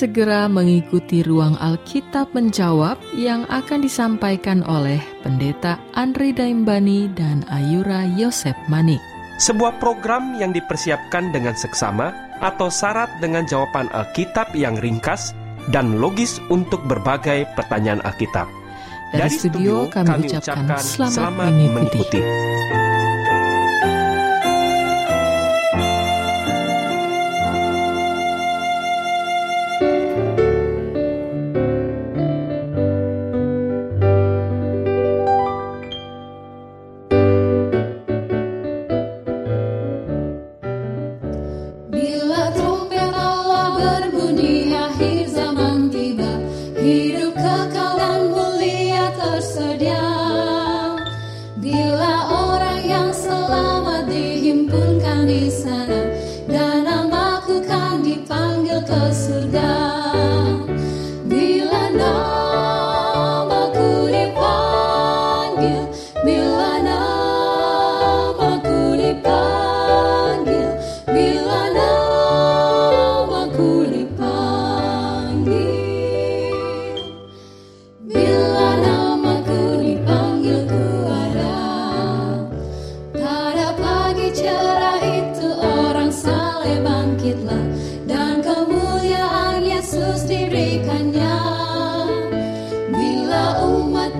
Segera mengikuti ruang Alkitab menjawab yang akan disampaikan oleh Pendeta Andri Daimbani dan Ayura Yosep Manik. Sebuah program yang dipersiapkan dengan seksama atau syarat dengan jawaban Alkitab yang ringkas dan logis untuk berbagai pertanyaan Alkitab. Dari, Dari studio, studio kami, kami ucapkan selamat, selamat mengikuti. mengikuti.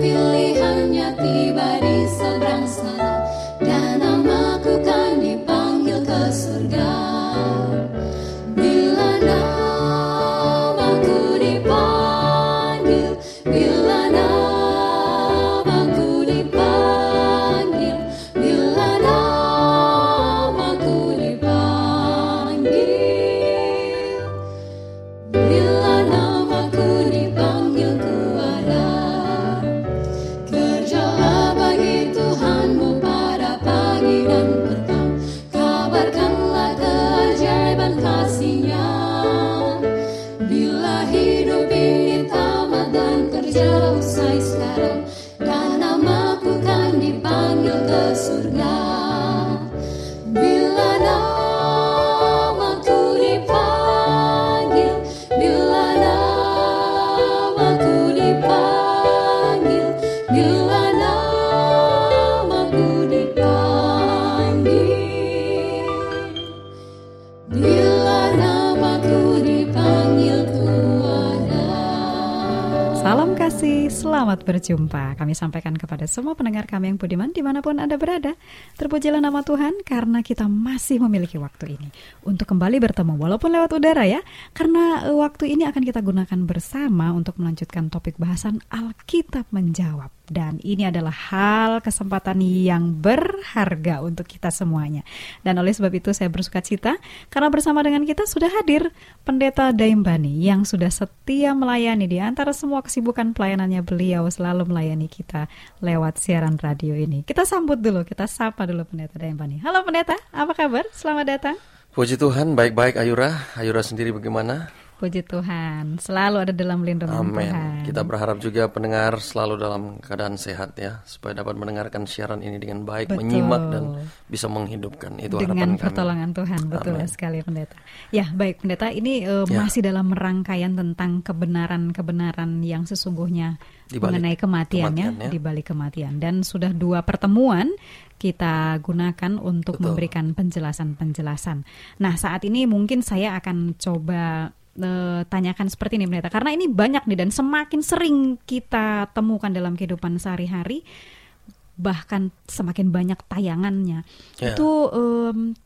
Selamat berjumpa. Kami sampaikan kepada semua pendengar kami yang budiman di mana pun Anda berada. Terpujilah nama Tuhan karena kita masih memiliki waktu ini untuk kembali bertemu walaupun lewat udara ya. Karena eh, waktu ini akan kita gunakan bersama untuk melanjutkan topik bahasan Alkitab menjawab. Dan ini adalah hal kesempatan yang berharga untuk kita semuanya. Dan oleh sebab itu saya bersuka cita karena bersama dengan kita sudah hadir Pendeta Daimbani yang sudah setia melayani di antara semua kesibukan pelayanannya beliau selalu melayani kita lewat siaran radio ini. Kita sambut dulu, kita sapa dulu Pendeta Daimbani. Halo Pendeta, apa kabar? Selamat datang. Puji Tuhan, baik-baik Ayura. Ayura sendiri bagaimana? Puji Tuhan, selalu ada dalam lindungan Amin. Tuhan. Kita berharap juga pendengar selalu dalam keadaan sehat ya, supaya dapat mendengarkan siaran ini dengan baik, Betul. menyimak dan bisa menghidupkan. Itu dengan harapan kami. pertolongan Tuhan, betul Amin. sekali pendeta. Ya, baik pendeta, ini eh, Ya. masih dalam rangkaian tentang kebenaran-kebenaran yang sesungguhnya Di balik mengenai kematian, ya, kematian, ya. di balik kematian dan sudah dua pertemuan kita gunakan untuk Betul. memberikan penjelasan-penjelasan. Nah, saat ini mungkin saya akan coba eh, tanyakan seperti ini pendeta. Karena ini banyak nih dan semakin sering kita temukan dalam kehidupan sehari-hari bahkan semakin banyak tayangannya. Ya. itu em,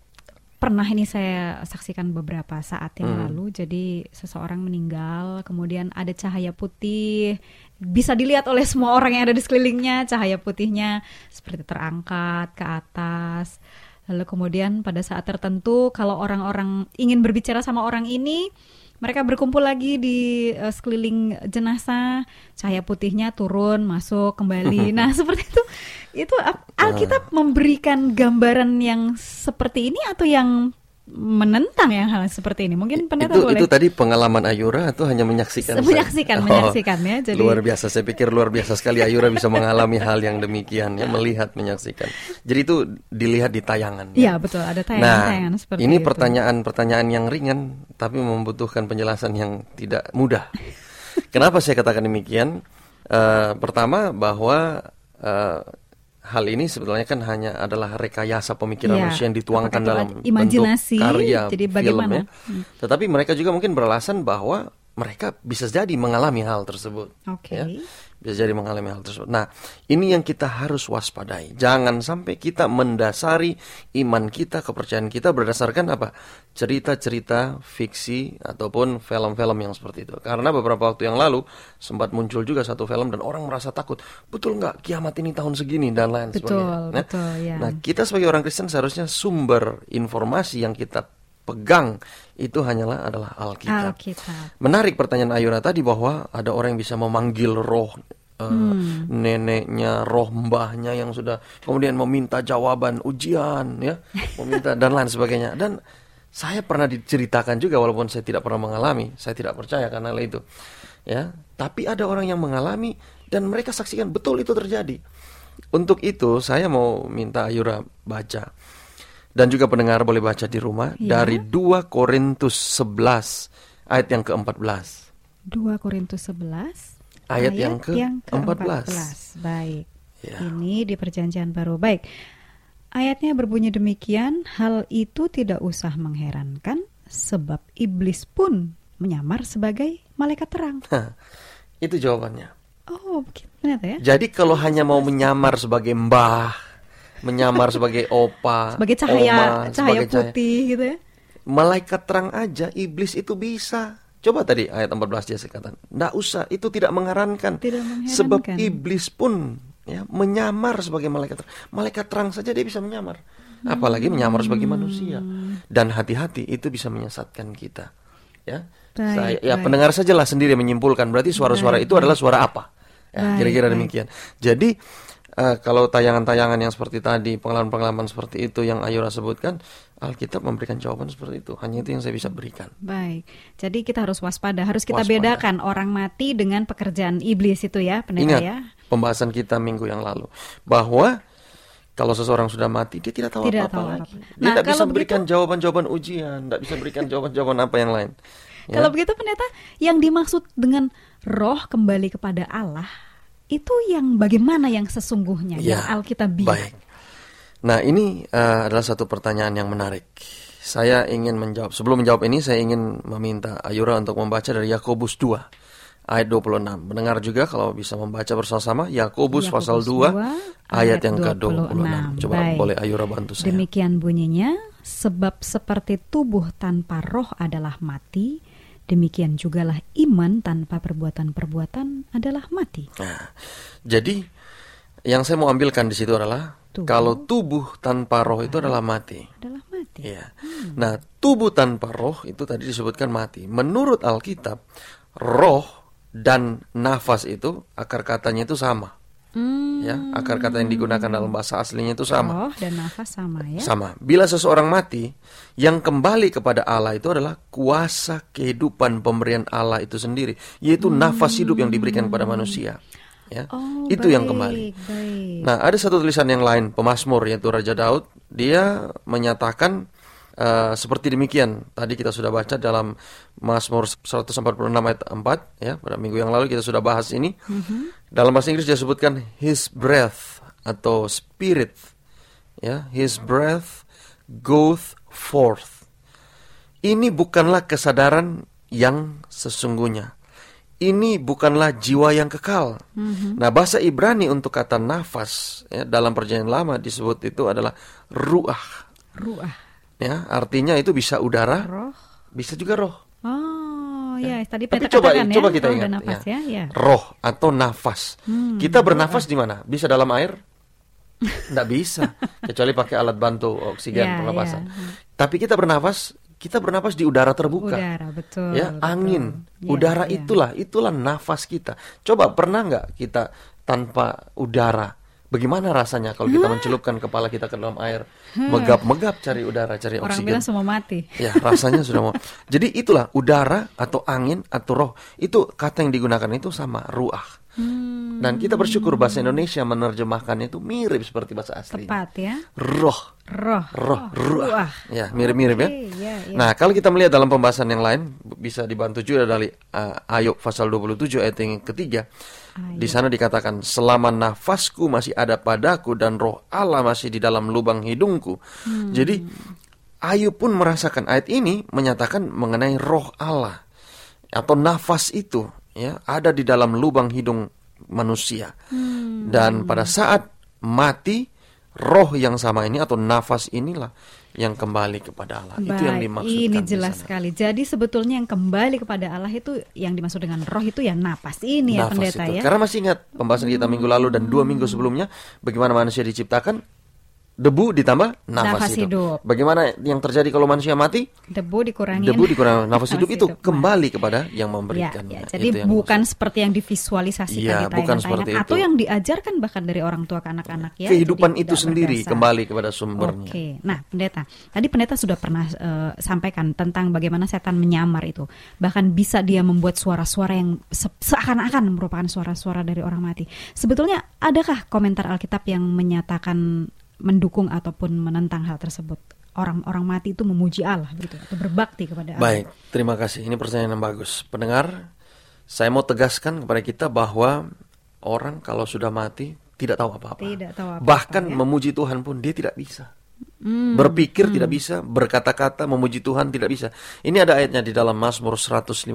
pernah ini saya saksikan beberapa saat yang Hmm. lalu. Jadi seseorang meninggal kemudian ada cahaya putih. Bisa dilihat oleh semua orang yang ada di sekelilingnya cahaya putihnya seperti terangkat ke atas. Lalu kemudian pada saat tertentu kalau orang-orang ingin berbicara sama orang ini mereka berkumpul lagi di eh, sekeliling jenazah, cahaya putihnya turun, masuk kembali. Nah, seperti itu. Itu Alkitab memberikan gambaran yang seperti ini atau yang menentang yang hal seperti ini? Mungkin pendeta itu boleh itu tadi pengalaman Ayura atau hanya menyaksikan? menyaksikan, Oh, menyaksikan ya. Jadi luar biasa. Saya pikir luar biasa sekali Ayura bisa mengalami hal yang demikian ya, melihat, menyaksikan. Jadi itu dilihat di tayangan. Iya, betul. Ada tayangan-tayangan nah, seperti ini itu. pertanyaan-pertanyaan yang ringan tapi membutuhkan penjelasan yang tidak mudah. Kenapa saya katakan demikian? Eh, pertama bahwa eh, hal ini sebetulnya kan hanya adalah rekayasa pemikiran Iya. manusia yang dituangkan dalam imajinasi? bentuk karya Jadi film bagaimana? ya. Tetapi mereka juga mungkin beralasan bahwa mereka bisa jadi mengalami hal tersebut. Oke. ya. Bisa jadi mengalami hal tersebut. Nah, ini yang kita harus waspadai. Jangan sampai kita mendasari iman kita, kepercayaan kita berdasarkan apa? Cerita-cerita fiksi ataupun film-film yang seperti itu. Karena beberapa waktu yang lalu sempat muncul juga satu film dan orang merasa takut. Betul nggak kiamat ini tahun segini dan lain Betul, sebagainya. Nah, betul, ya. Nah, kita sebagai orang Kristen seharusnya sumber informasi yang kita pegang itu hanyalah adalah Alkitab. Alkitab. Menarik pertanyaan Ayura tadi bahwa ada orang yang bisa memanggil roh eh, Hmm. neneknya, roh mbahnya yang sudah kemudian meminta jawaban ujian ya, meminta dan lain sebagainya. Dan saya pernah diceritakan juga walaupun saya tidak pernah mengalami, saya tidak percaya karena hal itu. Ya, tapi ada orang yang mengalami dan mereka saksikan betul itu terjadi. Untuk itu saya mau minta Ayura baca dan juga pendengar boleh baca di rumah Ya. dari 2 Korintus 11 ayat yang ke-14. 2 Korintus 11 Ayat yang ke-14. ke-14. Baik. Ya. Ini di perjanjian baru. Baik. Ayatnya berbunyi demikian, hal itu tidak usah mengherankan sebab iblis pun menyamar sebagai malaikat terang. Hah, itu jawabannya. Oh, begitu ternyata ya. Jadi kalau hanya mau menyamar sebagai mbah, menyamar sebagai opa, Sebagai cahaya oma, cahaya sebagai cahaya- putih gitu ya. malaikat terang aja iblis itu bisa. Coba tadi ayat 14 dia sekatan. Nggak usah, itu tidak mengherankan. Tidak mengherankan. Sebab iblis pun ya menyamar sebagai malaikat terang. Malaikat terang saja dia bisa menyamar. Apalagi menyamar sebagai manusia. Dan hati-hati itu bisa menyesatkan kita. Ya. Baik, Saya, ya baik. pendengar sajalah sendiri menyimpulkan berarti suara-suara Baik, itu adalah suara apa? Ya, kira-kira demikian. Jadi eh, kalau tayangan-tayangan yang seperti tadi, pengalaman-pengalaman seperti itu yang Ayura sebutkan, Alkitab memberikan jawaban seperti itu. Hanya itu yang saya bisa berikan. Baik. Jadi kita harus waspada, harus kita Waspada. bedakan orang mati dengan pekerjaan iblis itu ya, pendeta Ingat ya. pembahasan kita minggu yang lalu bahwa kalau seseorang sudah mati dia tidak tahu Tidak apa-apa tahu lagi. apa-apa. Dia Nah, tidak bisa kalau berikan jawaban-jawaban ujian, tidak bisa berikan jawaban-jawaban apa yang lain. Ya. Kalau begitu pendeta, yang dimaksud dengan roh kembali kepada Allah itu yang bagaimana yang sesungguhnya Ya, yang Alkitabiah. Baik. Nah, ini eh, adalah satu pertanyaan yang menarik. Saya ingin menjawab. Sebelum menjawab ini, saya ingin meminta Ayura untuk membaca dari Yakobus 2 ayat 26. Mendengar juga kalau bisa membaca bersama-sama Yakobus pasal 2 ayat, yang ke-26. 26. Coba Baik. boleh Ayura bantu saya. Demikian bunyinya, sebab seperti tubuh tanpa roh adalah mati, demikian jugalah iman tanpa perbuatan-perbuatan adalah mati. Nah, jadi yang saya mau ambilkan di situ adalah Tubuh. kalau tubuh tanpa roh itu adalah mati. Adalah mati. Iya. Nah, tubuh tanpa roh itu tadi disebutkan mati. Menurut Alkitab, roh dan nafas itu akar katanya itu sama. Hmm, Ya, akar kata yang digunakan dalam bahasa aslinya itu sama. roh dan nafas sama ya. Sama. Bila seseorang mati, yang kembali kepada Allah itu adalah kuasa kehidupan pemberian Allah itu sendiri, yaitu nafas hidup yang diberikan kepada manusia. Ya, Oh, itu yang kembali. baik, baik. Nah, ada satu tulisan yang lain, pemazmur yaitu Raja Daud, dia menyatakan eh, seperti demikian. Tadi kita sudah baca dalam Mazmur 146 ayat 4 ya, pada minggu yang lalu kita sudah bahas ini. Dalam bahasa Inggris dia sebutkan his breath atau spirit ya, his breath goeth forth. Ini bukanlah kesadaran yang sesungguhnya. Ini bukanlah jiwa yang kekal. Nah, bahasa Ibrani untuk kata nafas ya, dalam perjanjian lama disebut itu adalah ruah. Ruah, Ya, artinya itu bisa udara, roh. bisa juga roh. Oh, ya, tadi Tapi coba ya, coba kita ingat nafas ya, ya. Roh atau nafas. Hmm, kita bernafas di mana? Bisa dalam air? Tidak bisa, kecuali pakai alat bantu oksigen Ya, pernapasan. ya. Tapi kita bernafas, kita bernafas di udara terbuka. Udara, betul. ya betul. angin Ya, udara ya. itulah itulah nafas kita coba pernah nggak kita tanpa udara bagaimana rasanya kalau kita mencelupkan kepala kita ke dalam air? Megap-megap cari udara cari Orang oksigen. bilang semua mati. ya rasanya sudah mau. Jadi itulah udara atau angin atau roh. Itu kata yang digunakan itu sama ruah. Hmm, dan kita bersyukur bahasa Indonesia menerjemahkannya itu mirip seperti bahasa asli tepat ya. roh Roh. roh ruah ruah. ya mirip-mirip ya Oke, ya, ya. Nah, kalau kita melihat dalam pembahasan yang lain bisa dibantu juga dari uh, Ayub pasal 27 ayat yang ketiga. Di sana dikatakan selama nafasku masih ada padaku dan roh Allah masih di dalam lubang hidungku. Hmm. Jadi Ayub pun merasakan ayat ini menyatakan mengenai roh Allah atau nafas itu ya ada di dalam lubang hidung manusia. Hmm. Dan pada saat mati roh yang sama ini atau nafas inilah yang kembali kepada Allah. itu yang Baik, dimaksudkan. Ini jelas sekali. Jadi sebetulnya yang kembali kepada Allah itu yang dimaksud dengan roh itu ya napas ini ya Nafas pendeta itu. ya. Karena masih ingat pembahasan kita minggu lalu dan dua minggu sebelumnya bagaimana manusia diciptakan debu ditambah nafas, Nafas hidup. Bagaimana yang terjadi kalau manusia mati? Debu dikurangi. Debu dikurangi nafas hidup itu kembali kepada yang Ya, memberikannya. ya. Itu Jadi yang bukan seperti yang divisualisasikan Iya, di bukan seperti atau itu. yang diajarkan bahkan dari orang tua ke anak-anak ya. kehidupan Jadi itu sendiri berdasar. kembali kepada sumbernya. Oke, nah pendeta, tadi pendeta sudah pernah eh, sampaikan tentang bagaimana setan menyamar itu, bahkan bisa dia membuat suara-suara yang se- seakan-akan merupakan suara-suara dari orang mati. Sebetulnya adakah komentar Alkitab yang menyatakan mendukung ataupun menentang hal tersebut? Orang-orang mati itu memuji Allah begitu atau berbakti kepada Allah. Baik, terima kasih. Ini pertanyaan yang bagus. Pendengar, saya mau tegaskan kepada kita bahwa orang kalau sudah mati tidak tahu apa-apa. Tidak tahu apa-apa, Bahkan ya. memuji Tuhan pun dia tidak bisa. Hmm, Berpikir tidak bisa, berkata-kata memuji Tuhan tidak bisa. Ini ada ayatnya di dalam Mazmur 115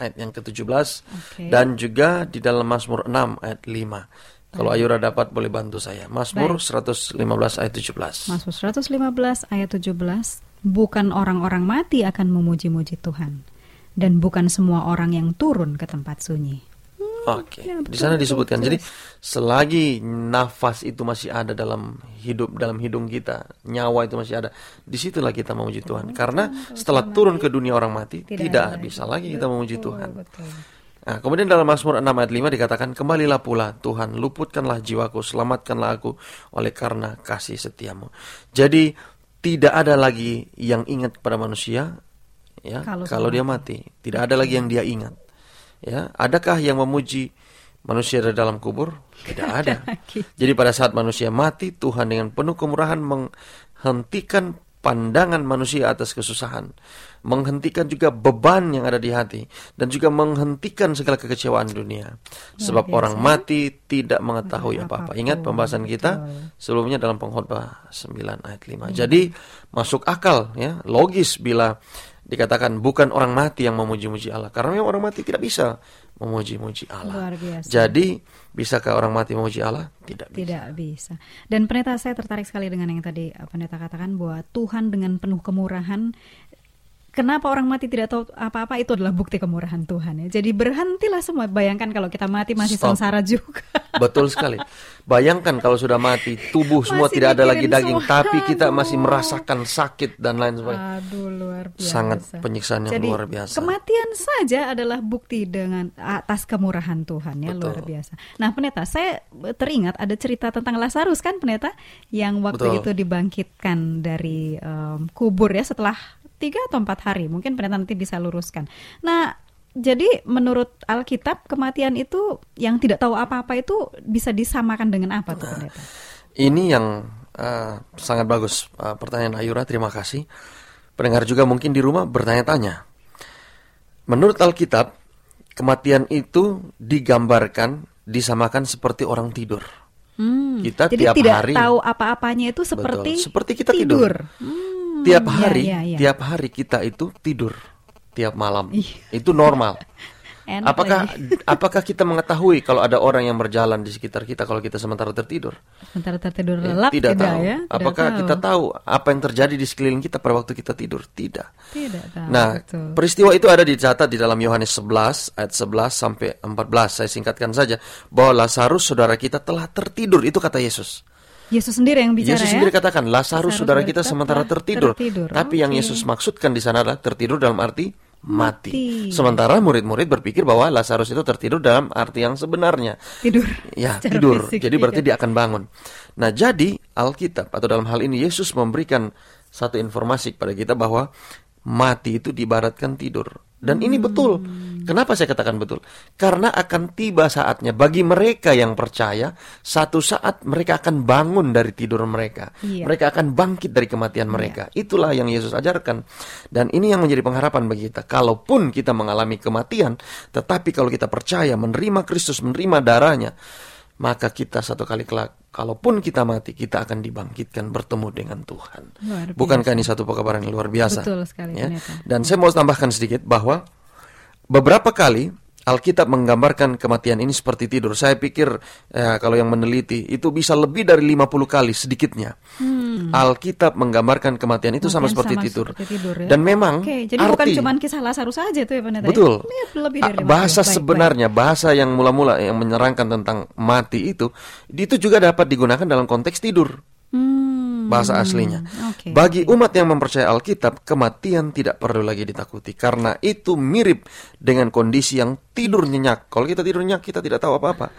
ayat yang ke-17 Oke. dan juga di dalam Mazmur 6 ayat 5. Kalau Ayura dapat boleh bantu saya. Mazmur 115 ayat 17. Mazmur 115 ayat 17, bukan orang-orang mati akan memuji-muji Tuhan dan bukan semua orang yang turun ke tempat sunyi. Oke, ya, di sana disebutkan. Jadi selagi nafas itu masih ada dalam hidup dalam hidung kita, nyawa itu masih ada, di situlah kita memuji Tuhan. Karena setelah turun ke dunia orang mati, Tidak tidak, bisa lagi kita memuji Tuhan. betul. Nah, kemudian dalam Mazmur 6 ayat 5 dikatakan, Kembalilah pula Tuhan, luputkanlah jiwaku, selamatkanlah aku oleh karena kasih setiamu. Jadi tidak ada lagi yang ingat pada manusia ya Kalau kalau, dia mati. Tidak ada lagi yang dia ingat. Ya, adakah yang memuji manusia dari dalam kubur? Tidak ada. Jadi pada saat manusia mati, Tuhan dengan penuh kemurahan menghentikan pandangan manusia atas kesusahan, menghentikan juga beban yang ada di hati, dan juga menghentikan segala kekecewaan dunia. Sebab biasa. orang mati tidak mengetahui apa-apa. Ingat pembahasan kita betul. sebelumnya dalam pengkhotbah 9 ayat 5. Jadi masuk akal ya, logis bila dikatakan bukan orang mati yang memuji-muji Allah. Karena memang orang mati tidak bisa memuji-muji Allah. Luar biasa. Jadi bisakah orang mati memuji Allah? Tidak bisa. Tidak bisa. Dan pendeta saya tertarik sekali dengan yang tadi pendeta katakan bahwa Tuhan dengan penuh kemurahan kenapa orang mati tidak tahu apa-apa itu adalah bukti kemurahan Tuhan ya. Jadi berhentilah semua. Bayangkan kalau kita mati masih Stop. sengsara juga. Betul sekali. Bayangkan kalau sudah mati, tubuh semua Masih tidak ada lagi daging, semua. tapi kita masih merasakan sakit dan lain sebagainya. Aduh luar biasa. Sangat penyiksaan yang Jadi, luar biasa. Kematian saja adalah bukti dengan atas kemurahan Tuhan ya Betul. luar biasa. Nah pendeta, saya teringat ada cerita tentang Lazarus kan pendeta yang waktu Betul. itu dibangkitkan dari em, kubur ya setelah tiga atau empat hari. Mungkin pendeta nanti bisa luruskan. Nah jadi menurut Alkitab kematian itu yang tidak tahu apa-apa itu bisa disamakan dengan apa tuh pendeta? Ini yang eh, sangat bagus eh, pertanyaan Ayura, terima kasih. Pendengar juga mungkin di rumah bertanya-tanya. Menurut Alkitab, kematian itu digambarkan, disamakan seperti orang tidur. Hmm, Kita jadi tiap tidak hari- tahu apa-apanya itu seperti Betul, seperti kita tidur. Hmm, Tiap ya, hari, ya, ya. tiap hari kita itu tidur tiap malam. Ih. Itu normal. Enak apakah lagi. apakah kita mengetahui kalau ada orang yang berjalan di sekitar kita kalau kita sementara tertidur? sementara tertidur Eh, lelap tidak tahu. ya? Tidak Apakah tahu. kita tahu apa yang terjadi di sekeliling kita pada waktu kita tidur? Tidak. Tidak tahu. Nah, betul. peristiwa itu ada dicatat di dalam Yohanes 11 ayat 11 sampai 14. Saya singkatkan saja bahwa Lazarus saudara kita telah tertidur itu kata Yesus. Yesus sendiri yang bicara Yesus ya. sendiri katakan Lazarus saudara kita sementara tertidur. tertidur. Tapi yang Oke. Yesus maksudkan di sana adalah tertidur dalam arti mati. Mati. Sementara murid-murid berpikir bahwa Lazarus itu tertidur dalam arti yang sebenarnya. tidur. Ya, tidur. fisik, Jadi berarti dia akan bangun. Nah, jadi Alkitab atau dalam hal ini Yesus memberikan satu informasi kepada kita bahwa mati itu diibaratkan tidur. Dan ini Hmm. betul. Kenapa saya katakan betul? Karena akan tiba saatnya bagi mereka yang percaya, satu saat mereka akan bangun dari tidur mereka. Iya. Mereka akan bangkit dari kematian mereka. Itulah yang Yesus ajarkan. Dan ini yang menjadi pengharapan bagi kita. Kalaupun kita mengalami kematian, tetapi kalau kita percaya menerima Kristus, menerima darahnya, maka kita satu kali kelak, kalaupun kita mati, kita akan dibangkitkan bertemu dengan Tuhan. Bukankah ini satu pekabaran yang luar biasa? Betul sekali, Ya. Dan saya mau tambahkan sedikit bahwa beberapa kali Alkitab menggambarkan kematian ini seperti tidur. Saya pikir eh, kalau yang meneliti itu bisa lebih dari 50 kali sedikitnya. Alkitab menggambarkan kematian itu sama Hmm. Kematian seperti sama tidur. seperti tidur ya. Dan memang Oke, jadi bukan arti cuma kisah Lazarus saja tuh ya pendeta. ya? Betul. Ini lebih Ah, dari 50. bahasa Baik, baik. sebenarnya, bahasa yang mula-mula yang menyerangkan tentang mati itu, itu juga dapat digunakan dalam konteks tidur. Hmm, Bahasa aslinya. oke, Bagi umat yang mempercayai Alkitab, kematian tidak perlu lagi ditakuti karena itu mirip dengan kondisi yang tidur nyenyak. Kalau kita tidur nyenyak, kita tidak tahu apa-apa.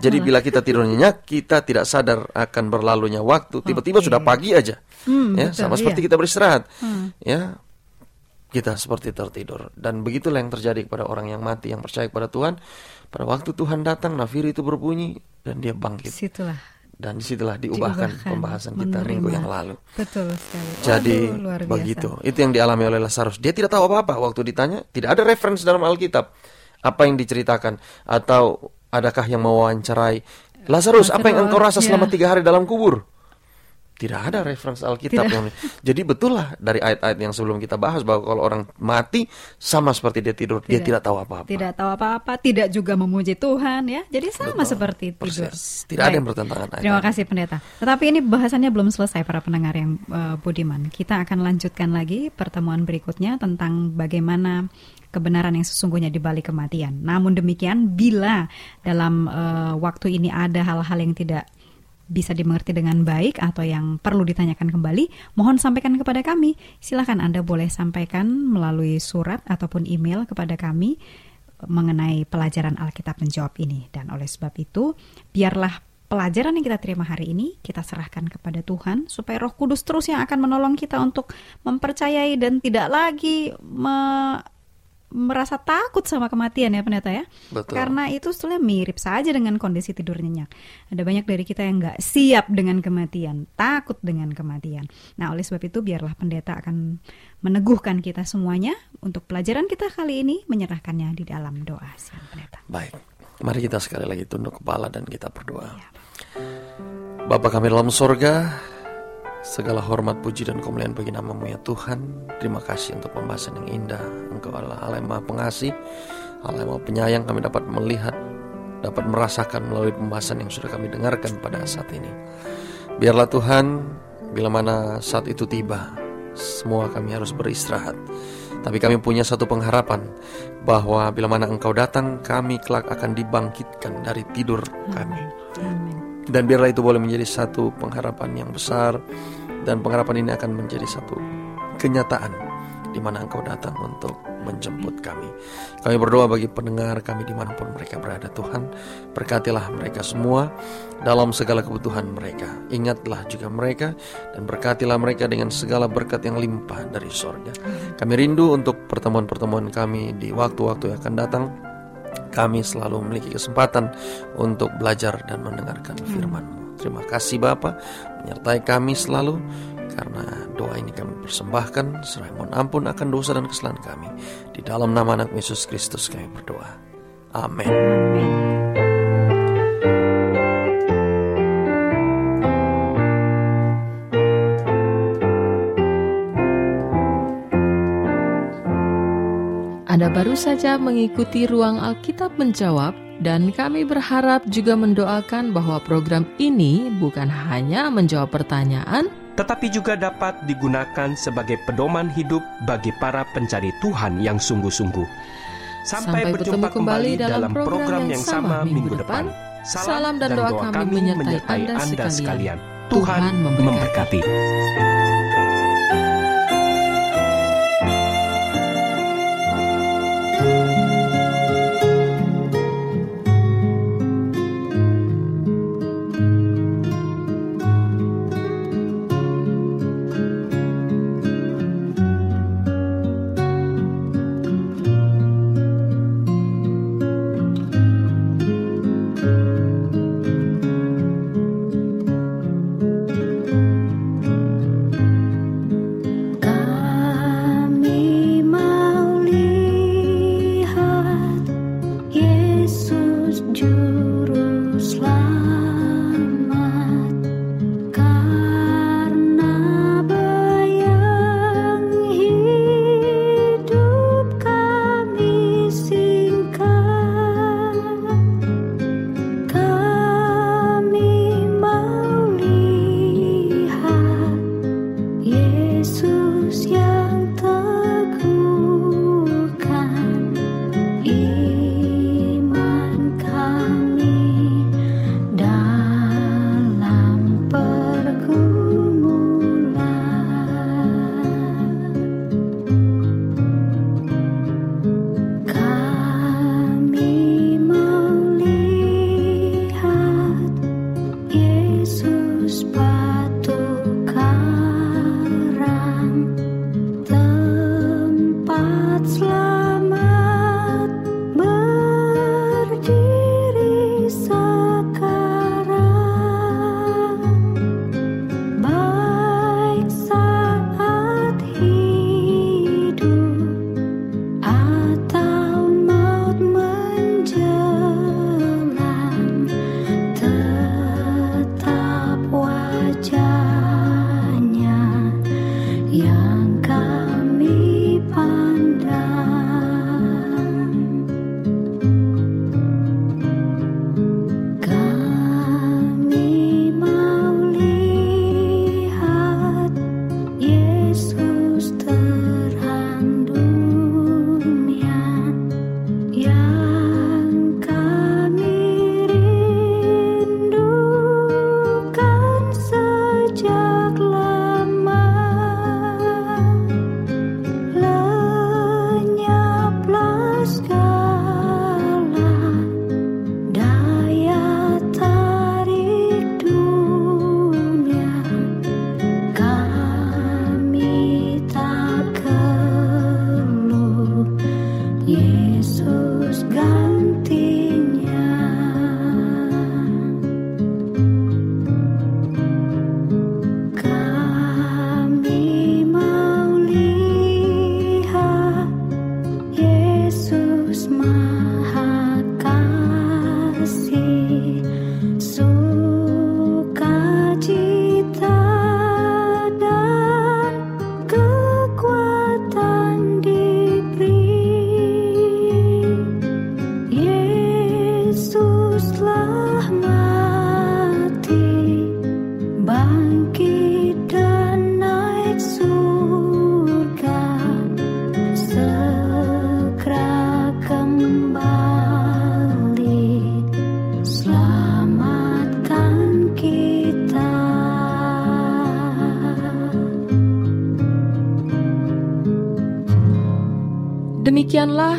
Jadi malah. bila kita tidur nyenyak, kita tidak sadar akan berlalunya waktu. Tiba-tiba Oke. sudah pagi aja. Hmm, ya, betul, sama seperti iya. kita beristirahat. Hmm. Ya, kita seperti tertidur dan begitulah yang terjadi kepada orang yang mati yang percaya kepada Tuhan pada waktu Tuhan datang nafiri itu berbunyi dan dia bangkit Situlah dan di situlah diubahkan, diubahkan, pembahasan kita menerima. minggu yang lalu. Betul sekali. jadi Waduh, luar biasa. begitu. Itu yang dialami oleh Lazarus. Dia tidak tahu apa-apa waktu ditanya. Tidak ada referensi dalam Alkitab. Apa yang diceritakan? Atau adakah yang mewawancarai? Lazarus apa yang engkau rasa ya. selama tiga hari dalam kubur tidak ada referensi Alkitab yang jadi betul lah dari ayat-ayat yang sebelum kita bahas bahwa kalau orang mati sama seperti dia tidur dia Tidak. tidak tahu apa-apa Tidak tahu apa-apa, tidak juga memuji Tuhan ya. Jadi sama seperti tidur. Persis. Tidak ada Baik. yang bertentangan Terima ayat-ayat. kasih pendeta. Tetapi ini bahasannya belum selesai para pendengar yang eh, budiman. Kita akan lanjutkan lagi pertemuan berikutnya tentang bagaimana kebenaran yang sesungguhnya di balik kematian. Namun demikian, bila dalam eh, waktu ini ada hal-hal yang tidak bisa dimengerti dengan baik atau yang perlu ditanyakan kembali, mohon sampaikan kepada kami. Silahkan Anda boleh sampaikan melalui surat ataupun email kepada kami mengenai pelajaran Alkitab menjawab ini. Dan oleh sebab itu, biarlah pelajaran yang kita terima hari ini kita serahkan kepada Tuhan supaya Roh Kudus terus yang akan menolong kita untuk mempercayai dan tidak lagi me- merasa takut sama kematian ya pendeta ya. Betul. Karena itu sebetulnya mirip saja dengan kondisi tidur nyenyak. Ada banyak dari kita yang nggak siap dengan kematian, takut dengan kematian. Nah oleh sebab itu biarlah pendeta akan meneguhkan kita semuanya untuk pelajaran kita kali ini menyerahkannya di dalam doa siang pendeta. Baik, mari kita sekali lagi tunduk kepala dan kita berdoa. Ya. Bapa kami dalam sorga, segala hormat, puji, dan kemuliaan bagi namamu ya Tuhan. Terima kasih untuk pembahasan yang indah. Engkau adalah Allah yang maha pengasih, Allah yang maha penyayang. Kami dapat melihat, dapat merasakan melalui pembahasan yang sudah kami dengarkan pada saat ini. Biarlah Tuhan, bila mana saat itu tiba, semua kami harus beristirahat. Tapi kami punya satu pengharapan bahwa bila mana Engkau datang, kami kelak akan dibangkitkan dari tidur kami. Dan biarlah itu boleh menjadi satu pengharapan yang besar dan pengharapan ini akan menjadi satu kenyataan di mana Engkau datang untuk menjemput kami. Kami berdoa bagi pendengar kami di mana pun mereka berada Tuhan. Berkatilah mereka semua dalam segala kebutuhan mereka. Ingatlah juga mereka dan berkatilah mereka dengan segala berkat yang limpah dari sorga. Kami rindu untuk pertemuan-pertemuan kami di waktu-waktu yang akan datang. Kami selalu memiliki kesempatan untuk belajar dan mendengarkan firman-Mu. Terima kasih Bapa menyertai kami selalu karena doa ini kami persembahkan, serah mohon ampun akan dosa dan kesalahan kami. Di dalam nama anak Yesus Kristus kami berdoa. Amin. Baru saja mengikuti ruang Alkitab menjawab dan kami berharap juga mendoakan bahwa program ini bukan hanya menjawab pertanyaan, tetapi juga dapat digunakan sebagai pedoman hidup bagi para pencari Tuhan yang sungguh-sungguh. Sampai, Sampai berjumpa kembali dalam program yang sama minggu depan. Salam dan doa kami menyertai Anda sekalian. Tuhan memberkati.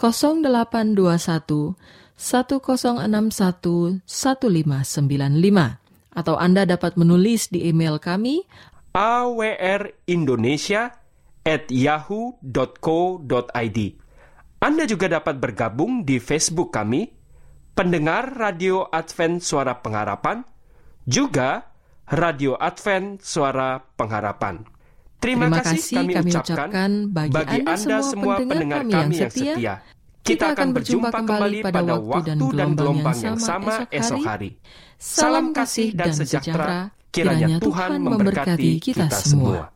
0821 1061 1595 atau Anda dapat menulis di email kami awrindonesia at yahoo.co.id Anda juga dapat bergabung di Facebook kami, pendengar Radio Advent Suara Pengharapan, juga Radio Advent Suara Pengharapan. Terima, Terima kasih kami, kami ucapkan bagi, bagi Anda, Anda semua pendengar kami yang setia. setia. Kita akan berjumpa kembali pada waktu dan gelombang yang sama esok hari. Salam kasih dan sejahtera. Kiranya Tuhan memberkati kita semua.